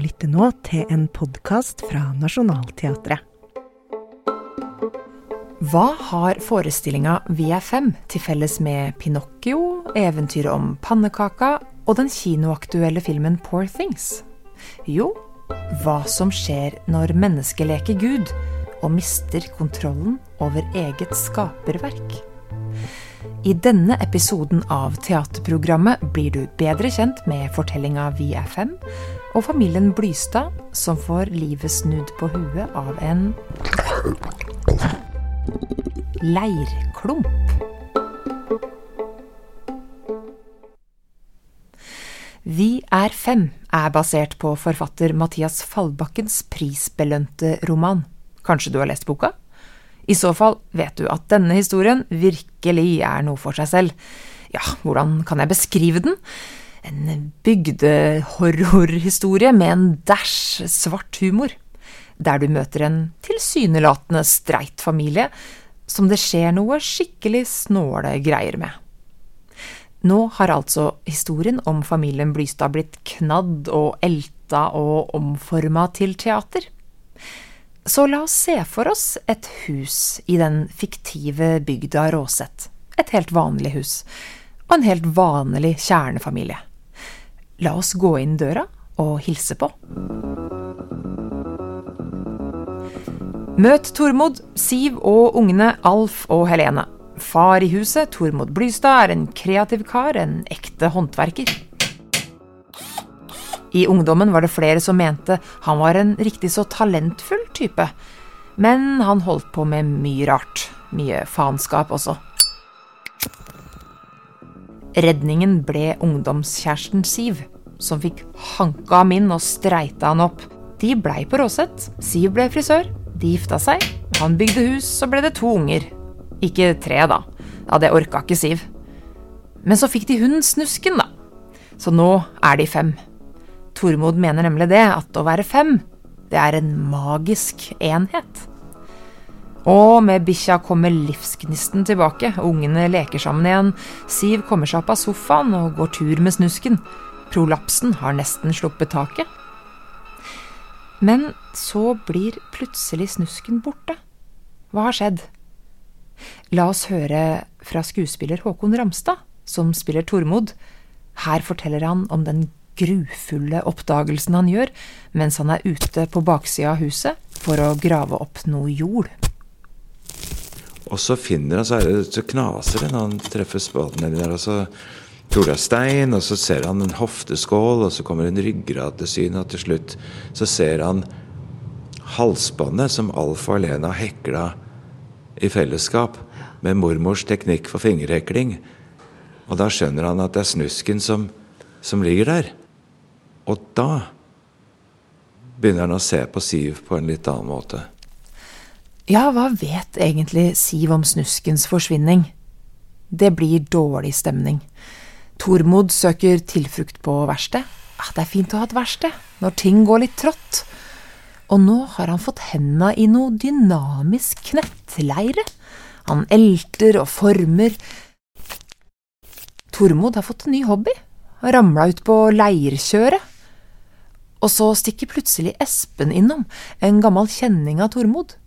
lytter nå til en podkast fra Nationaltheatret. Hva har forestillinga Vi er fem til felles med Pinocchio, eventyret om pannekaka og den kinoaktuelle filmen Poor Things? Jo, hva som skjer når mennesket leker Gud og mister kontrollen over eget skaperverk. I denne episoden av teaterprogrammet blir du bedre kjent med fortellinga Vi er fem, og familien Blystad som får livet snudd på huet av en leirklump. Vi er fem er basert på forfatter Mathias Fallbakkens prisbelønte roman. Kanskje du har lest boka? I så fall vet du at denne historien virkelig er noe for seg selv. Ja, hvordan kan jeg beskrive den? En bygdehorrorhistorie med en dæsj svart humor. Der du møter en tilsynelatende streit familie som det skjer noe skikkelig snåle greier med. Nå har altså historien om familien Blystad blitt knadd og elta og omforma til teater. Så la oss se for oss et hus i den fiktive bygda Råset. Et helt vanlig hus. Og en helt vanlig kjernefamilie. La oss gå inn døra og hilse på. Møt Tormod, Siv og ungene Alf og Helene. Far i huset, Tormod Blystad, er en kreativ kar, en ekte håndverker. I ungdommen var det flere som mente han var en riktig så talentfull type. Men han holdt på med mye rart. Mye faenskap også. Redningen ble ungdomskjæresten Siv, som fikk hanka ham inn og streita han opp. De blei på Råset. Siv ble frisør. De gifta seg. Han bygde hus, så ble det to unger. Ikke tre, da. Ja, det orka ikke Siv. Men så fikk de hunden Snusken, da. Så nå er de fem. Tormod mener nemlig det, at å være fem, det er en magisk enhet. Og med bikkja kommer livsgnisten tilbake, ungene leker sammen igjen, Siv kommer seg opp av sofaen og går tur med snusken. Prolapsen har nesten sluppet taket. Men så blir plutselig snusken borte. Hva har skjedd? La oss høre fra skuespiller Håkon Ramstad, som spiller Tormod. Her forteller han om den grufulle oppdagelsen han gjør mens han er ute på baksida av huset for å grave opp noe jord. Og så finner han, så, det, så knaser det når han treffer spaden nedi der. og så tror det er stein, og så ser han en hofteskål, og så kommer en ryggrad til syne, og til slutt så ser han halsbåndet som Alf og Alena hekla i fellesskap med mormors teknikk for fingerhekling. Og da skjønner han at det er snusken som, som ligger der. Og da begynner han å se på Siv på en litt annen måte. Ja, hva vet egentlig Siv om snuskens forsvinning? Det blir dårlig stemning. Tormod søker tilflukt på verksted. Ah, det er fint å ha et verksted når ting går litt trått. Og nå har han fått henda i noe dynamisk knettleire. Han elter og former. Tormod har fått en ny hobby. Han ramla ut på leirkjøret. Og så stikker plutselig Espen innom, en gammel kjenning av Tormod.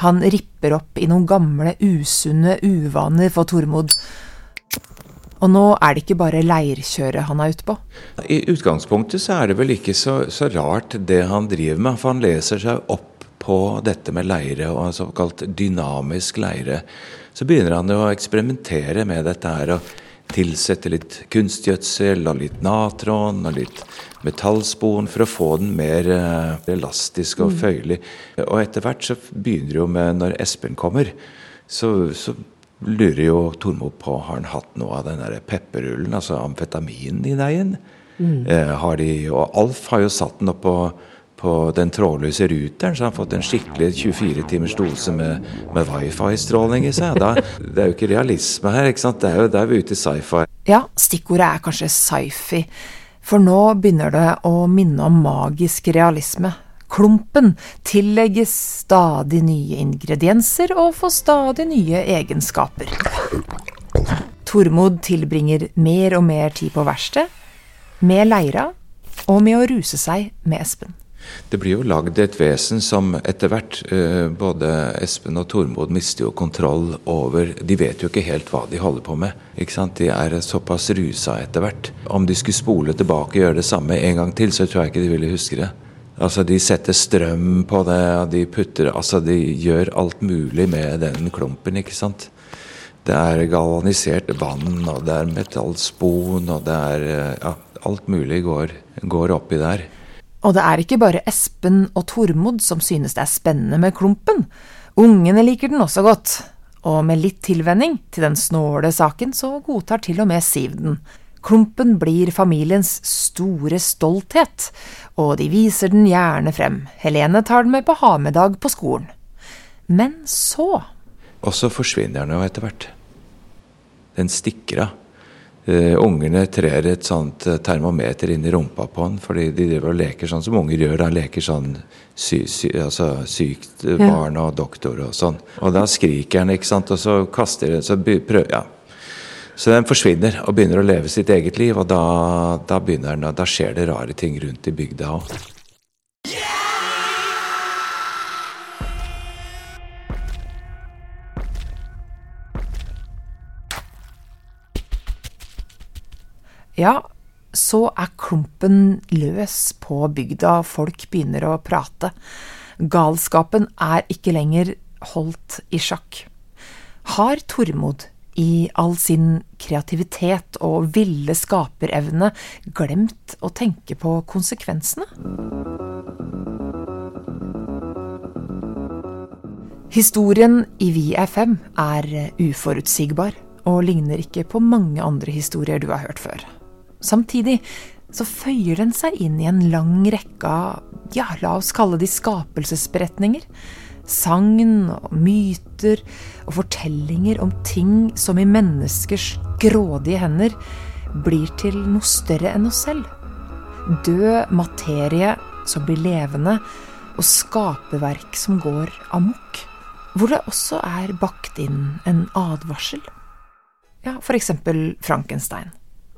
Han ripper opp i noen gamle, usunne uvaner for Tormod. Og nå er det ikke bare leirkjøret han er ute på. I utgangspunktet så er det vel ikke så, så, rart det han driver med, for han leser seg opp på dette med leire, og såkalt dynamisk leire. Så begynner han å eksperimentere med dette her. og tilsette litt kunstgjødsel og litt natron og litt metallspon for å få den mer uh, elastisk og mm. føyelig. Og etter hvert så begynner det jo med Når Espen kommer, så, så lurer jo Tormod på har han hatt noe av den der pepperrullen, altså amfetaminen, i deigen. Mm. Eh, har de, og Alf har jo satt den opp på den trådløse ruteren, så har han fått en skikkelig 24 timers dose med, med wifi-stråling i seg. Da, det er jo ikke realisme her, ikke sant? Det er jo, der vi er ute i sci-fi. Ja, stikkordet er kanskje sci-fi. For nå begynner det å minne om magisk realisme. Klumpen tillegges stadig nye ingredienser og får stadig nye egenskaper. Tormod tilbringer mer og mer tid på verkstedet, med leira og med å ruse seg med Espen. Det blir jo lagd et vesen som etter hvert eh, Både Espen og Tormod mister jo kontroll over De vet jo ikke helt hva de holder på med. ikke sant? De er såpass rusa etter hvert. Om de skulle spole tilbake og gjøre det samme en gang til, så tror jeg ikke de ville huske det. Altså, De setter strøm på det, og de putter Altså, de gjør alt mulig med den klumpen, ikke sant. Det er galvanisert vann, og det er metallspon, og det er eh, Ja, alt mulig går, går oppi der. Og det er ikke bare Espen og Tormod som synes det er spennende med klumpen. Ungene liker den også godt. Og med litt tilvenning til den snåle saken, så godtar til og med Siv den. Klumpen blir familiens store stolthet, og de viser den gjerne frem. Helene tar den med på ha-med-dag på skolen. Men så… Og så forsvinner den jo etter hvert. Den stikker av. Uh, ungene trer et sånt uh, termometer inn i rumpa på han, fordi de driver og leker sånn som unger gjør. Da leker sånn sy, sy, altså, sykt uh, barn og doktor og sånn. Og da skriker han, ikke sant, og så kaster den så prøver, ja. Så den forsvinner og begynner å leve sitt eget liv, og da, da, begynner den, da skjer det rare ting rundt i bygda òg. Ja, så er klumpen løs på bygda, folk begynner å prate. Galskapen er ikke lenger holdt i sjakk. Har Tormod, i all sin kreativitet og ville skaperevne, glemt å tenke på konsekvensene? Historien i Vi er fem er uforutsigbar og ligner ikke på mange andre historier du har hørt før. Samtidig så føyer den seg inn i en lang rekke av, ja, la oss kalle de skapelsesberetninger. Sagn og myter og fortellinger om ting som i menneskers grådige hender blir til noe større enn oss selv. Død materie som blir levende, og skaperverk som går amok. Hvor det også er bakt inn en advarsel. Ja, eksempel Frankenstein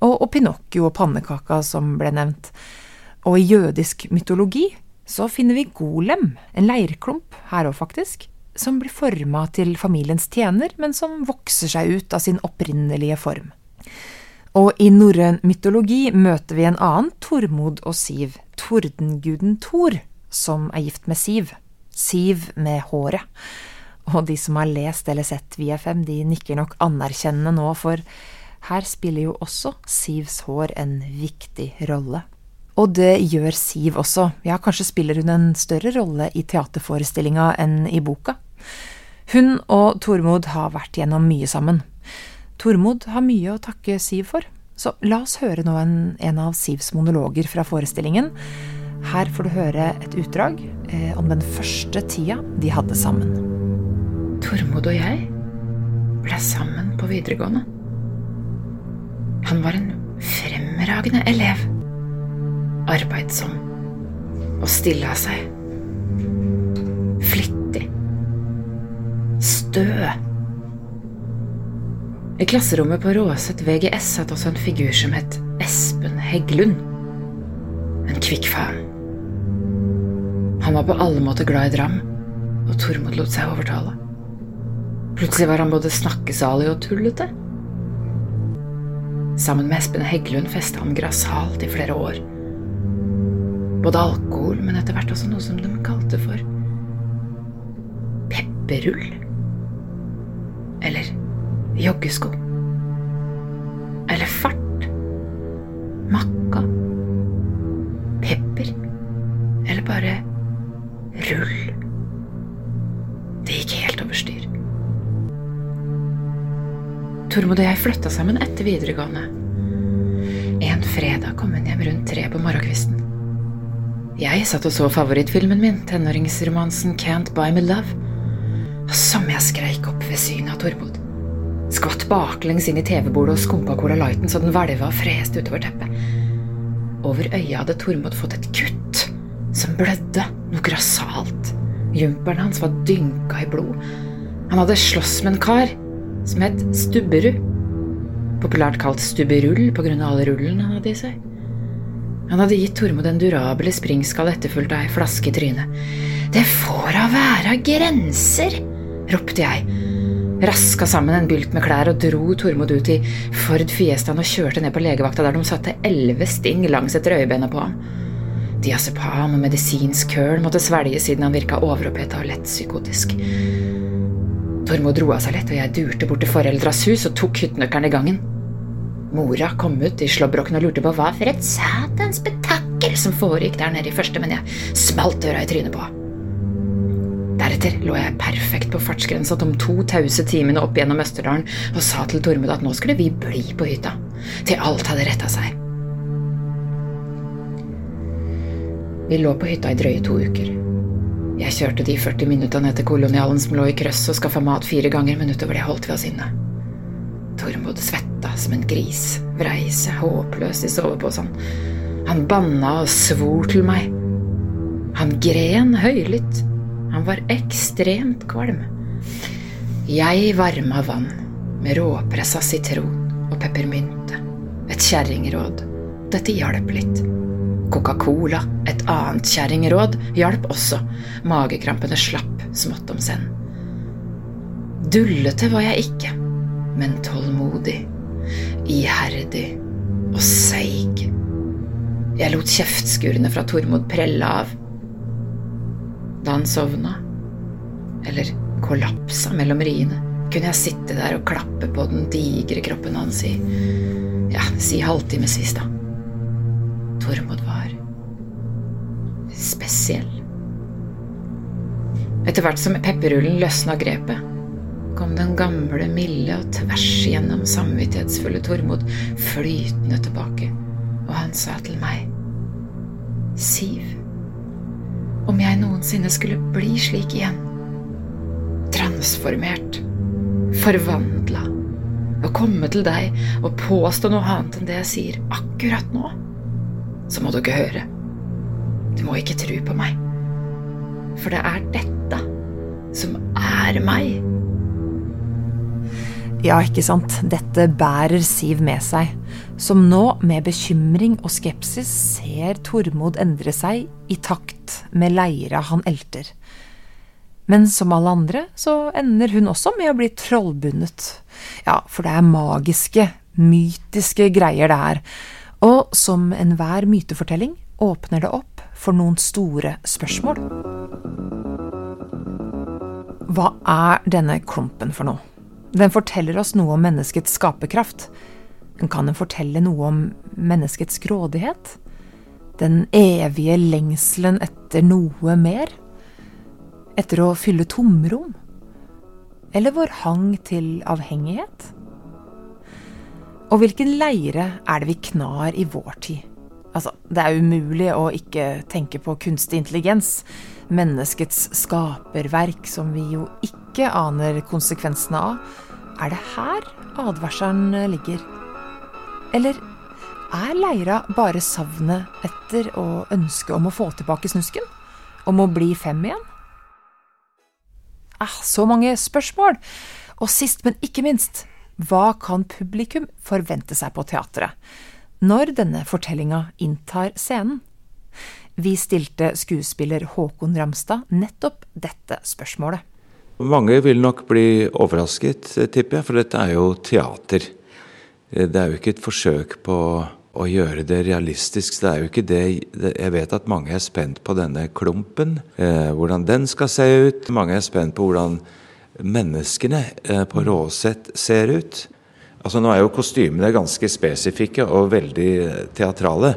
og, og Pinocchio og pannekaka som ble nevnt. Og i jødisk mytologi så finner vi golem, en leirklump, her òg faktisk, som blir forma til familiens tjener, men som vokser seg ut av sin opprinnelige form. Og i norrøn mytologi møter vi en annen Tormod og Siv, tordenguden Thor, som er gift med Siv. Siv med håret. Og de som har lest eller sett VFM, de nikker nok anerkjennende nå, for her spiller jo også Sivs hår en viktig rolle. Og det gjør Siv også, ja, kanskje spiller hun en større rolle i teaterforestillinga enn i boka. Hun og Tormod har vært gjennom mye sammen. Tormod har mye å takke Siv for, så la oss høre nå en, en av Sivs monologer fra forestillingen. Her får du høre et utdrag eh, om den første tida de hadde sammen. Tormod og jeg ble sammen på videregående. Han var en fremragende elev. Arbeidsom og stille av seg. Flittig. Stø. I klasserommet på Råset VGS satt også en figur som het Espen Heggelund. En kvikk faen. Han var på alle måter glad i dram, og Tormod lot seg overtale. Plutselig var han både snakkesalig og tullete. Sammen med Espen Heggelund festa han grassat i flere år. Både alkohol, men etter hvert også noe som de kalte for pepperrull. Eller joggesko. Eller fart. Makka. Pepper. Eller bare Tormod og jeg flytta sammen etter videregående. En fredag kom hun hjem rundt tre på morgenkvisten. Jeg satt og så favorittfilmen min, tenåringsromansen Can't Buy Me Love, som jeg skreik opp ved synet av Tormod. Skvatt baklengs inn i TV-bordet og skumpa Cola Lighten så den hvelva og freste utover teppet. Over øya hadde Tormod fått et kutt som blødde, noe grassat. Jumperen hans var dynka i blod. Han hadde slåss med en kar som het Stubberud. Populært kalt Stubberull pga. alle rullene han hadde i seg. Han hadde gitt Tormod en durabel springskall etterfulgt av ei flaske i trynet. Det får da være grenser, ropte jeg. Raska sammen en bylt med klær og dro Tormod ut i Ford Fiestaen og kjørte ned på legevakta der de satte elleve sting langs etter øyebenet på ham. Diazepam og medisinsk køl måtte svelges siden han virka overoppheta og lett psykotisk. Tormod roa seg lett, og jeg durte bort til foreldras hus og tok hyttenøkkelen i gangen. Mora kom ut i slåbroken og lurte på hva for et satans betakkel som foregikk der nede i første, men jeg smalt døra i trynet på henne. Deretter lå jeg perfekt på fartsgrensa de to tause timene opp gjennom Østerdalen og sa til Tormod at nå skulle vi bli på hytta, til alt hadde retta seg. Vi lå på hytta i drøye to uker. Jeg kjørte de 40 minuttene ned til kolonialen som lå i krøss og skaffa mat fire ganger, men utover det holdt vi oss inne. Tormod svetta som en gris, vrei seg håpløs i soveposen. Han banna og svor til meg. Han gren høylytt. Han var ekstremt kvalm. Jeg varma vann med råpressa sitron og peppermynte. Et kjerringråd. Dette hjalp litt. Coca-Cola, et annet kjerringråd, hjalp også. Magekrampene slapp smått om senn. Dullete var jeg ikke, men tålmodig, iherdig og seig. Jeg lot kjeftskurene fra Tormod prelle av. Da han sovna, eller kollapsa mellom riene, kunne jeg sitte der og klappe på den digre kroppen hans i ja, si halvtimevis, da. Tormod var spesiell. Etter hvert som pepperrullen løsna grepet, kom den gamle, milde og tvers igjennom samvittighetsfulle Tormod flytende tilbake, og han sa til meg, Siv, om jeg noensinne skulle bli slik igjen, transformert, forvandla, og komme til deg og påstå noe annet enn det jeg sier akkurat nå, så må ikke høre. Du må ikke tro på meg. For det er dette som er meg. Ja, ikke sant. Dette bærer Siv med seg, som nå med bekymring og skepsis ser Tormod endre seg i takt med leira han elter. Men som alle andre så ender hun også med å bli trollbundet. Ja, for det er magiske, mytiske greier det er. Og som enhver mytefortelling åpner det opp for noen store spørsmål. Hva er denne klumpen for noe? Den forteller oss noe om menneskets skaperkraft. Kan den fortelle noe om menneskets grådighet? Den evige lengselen etter noe mer? Etter å fylle tomrom? Eller vår hang til avhengighet? Og hvilken leire er det vi knar i vår tid? Altså, det er umulig å ikke tenke på kunstig intelligens, menneskets skaperverk som vi jo ikke aner konsekvensene av. Er det her advarselen ligger? Eller er leira bare savnet etter og ønsket om å få tilbake snusken? Om å bli fem igjen? Ah, så mange spørsmål! Og sist, men ikke minst, hva kan publikum forvente seg på teatret? når denne fortellinga inntar scenen? Vi stilte skuespiller Håkon Ramstad nettopp dette spørsmålet. Mange vil nok bli overrasket, tipper jeg, for dette er jo teater. Det er jo ikke et forsøk på å gjøre det realistisk. Det er jo ikke det Jeg vet at mange er spent på denne klumpen, eh, hvordan den skal se ut. Mange er spent på hvordan menneskene eh, på Råset ser ut. Altså Nå er jo kostymene ganske spesifikke og veldig teatrale.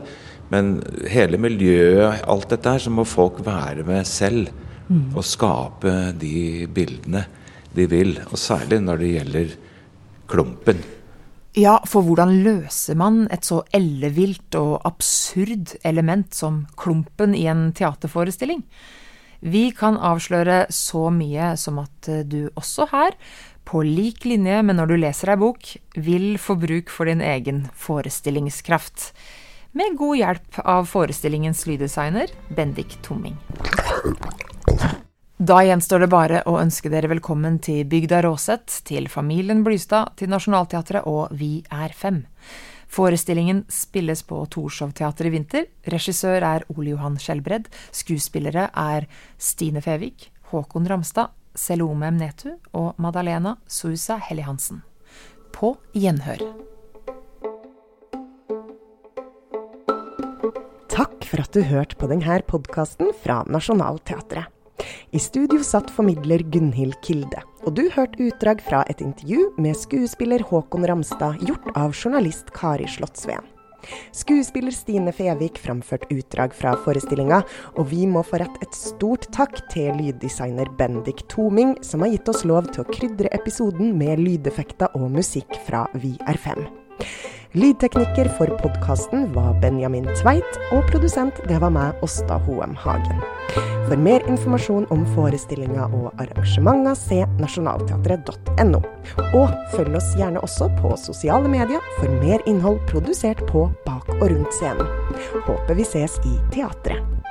Men hele miljøet, alt dette her, så må folk være med selv. Mm. Og skape de bildene de vil. Og særlig når det gjelder klumpen. Ja, for hvordan løser man et så ellevilt og absurd element som klumpen i en teaterforestilling? Vi kan avsløre så mye som at du også her på lik linje med når du leser ei bok, vil få bruk for din egen forestillingskraft. Med god hjelp av forestillingens lyddesigner, Bendik Tomming. Da gjenstår det bare å ønske dere velkommen til Bygda Råset, til familien Blystad, til Nationaltheatret og Vi er fem. Forestillingen spilles på Torshov-teatret i vinter. Regissør er Ole Johan Skjelbred. Skuespillere er Stine Fevik, Håkon Ramstad, Selome Mnetu og Madalena Sousa Helly Hansen. På gjenhør. Takk for at du hørte på denne podkasten fra Nationaltheatret. I studio satt formidler Gunhild Kilde, og du hørte utdrag fra et intervju med skuespiller Håkon Ramstad gjort av journalist Kari Slottsveen. Skuespiller Stine Fevik framførte utdrag fra forestillinga, og vi må få rett et stort takk til lyddesigner Bendik Toming, som har gitt oss lov til å krydre episoden med lydeffekter og musikk fra Vi er fem. Lydtekniker for podkasten var Benjamin Tveit, og produsent det var meg, Åsta Hoem Hagen. For mer informasjon om forestillinger og arrangementer, se nasjonalteatret.no. Og følg oss gjerne også på sosiale medier for mer innhold produsert på, bak og rundt scenen. Håper vi ses i teatret.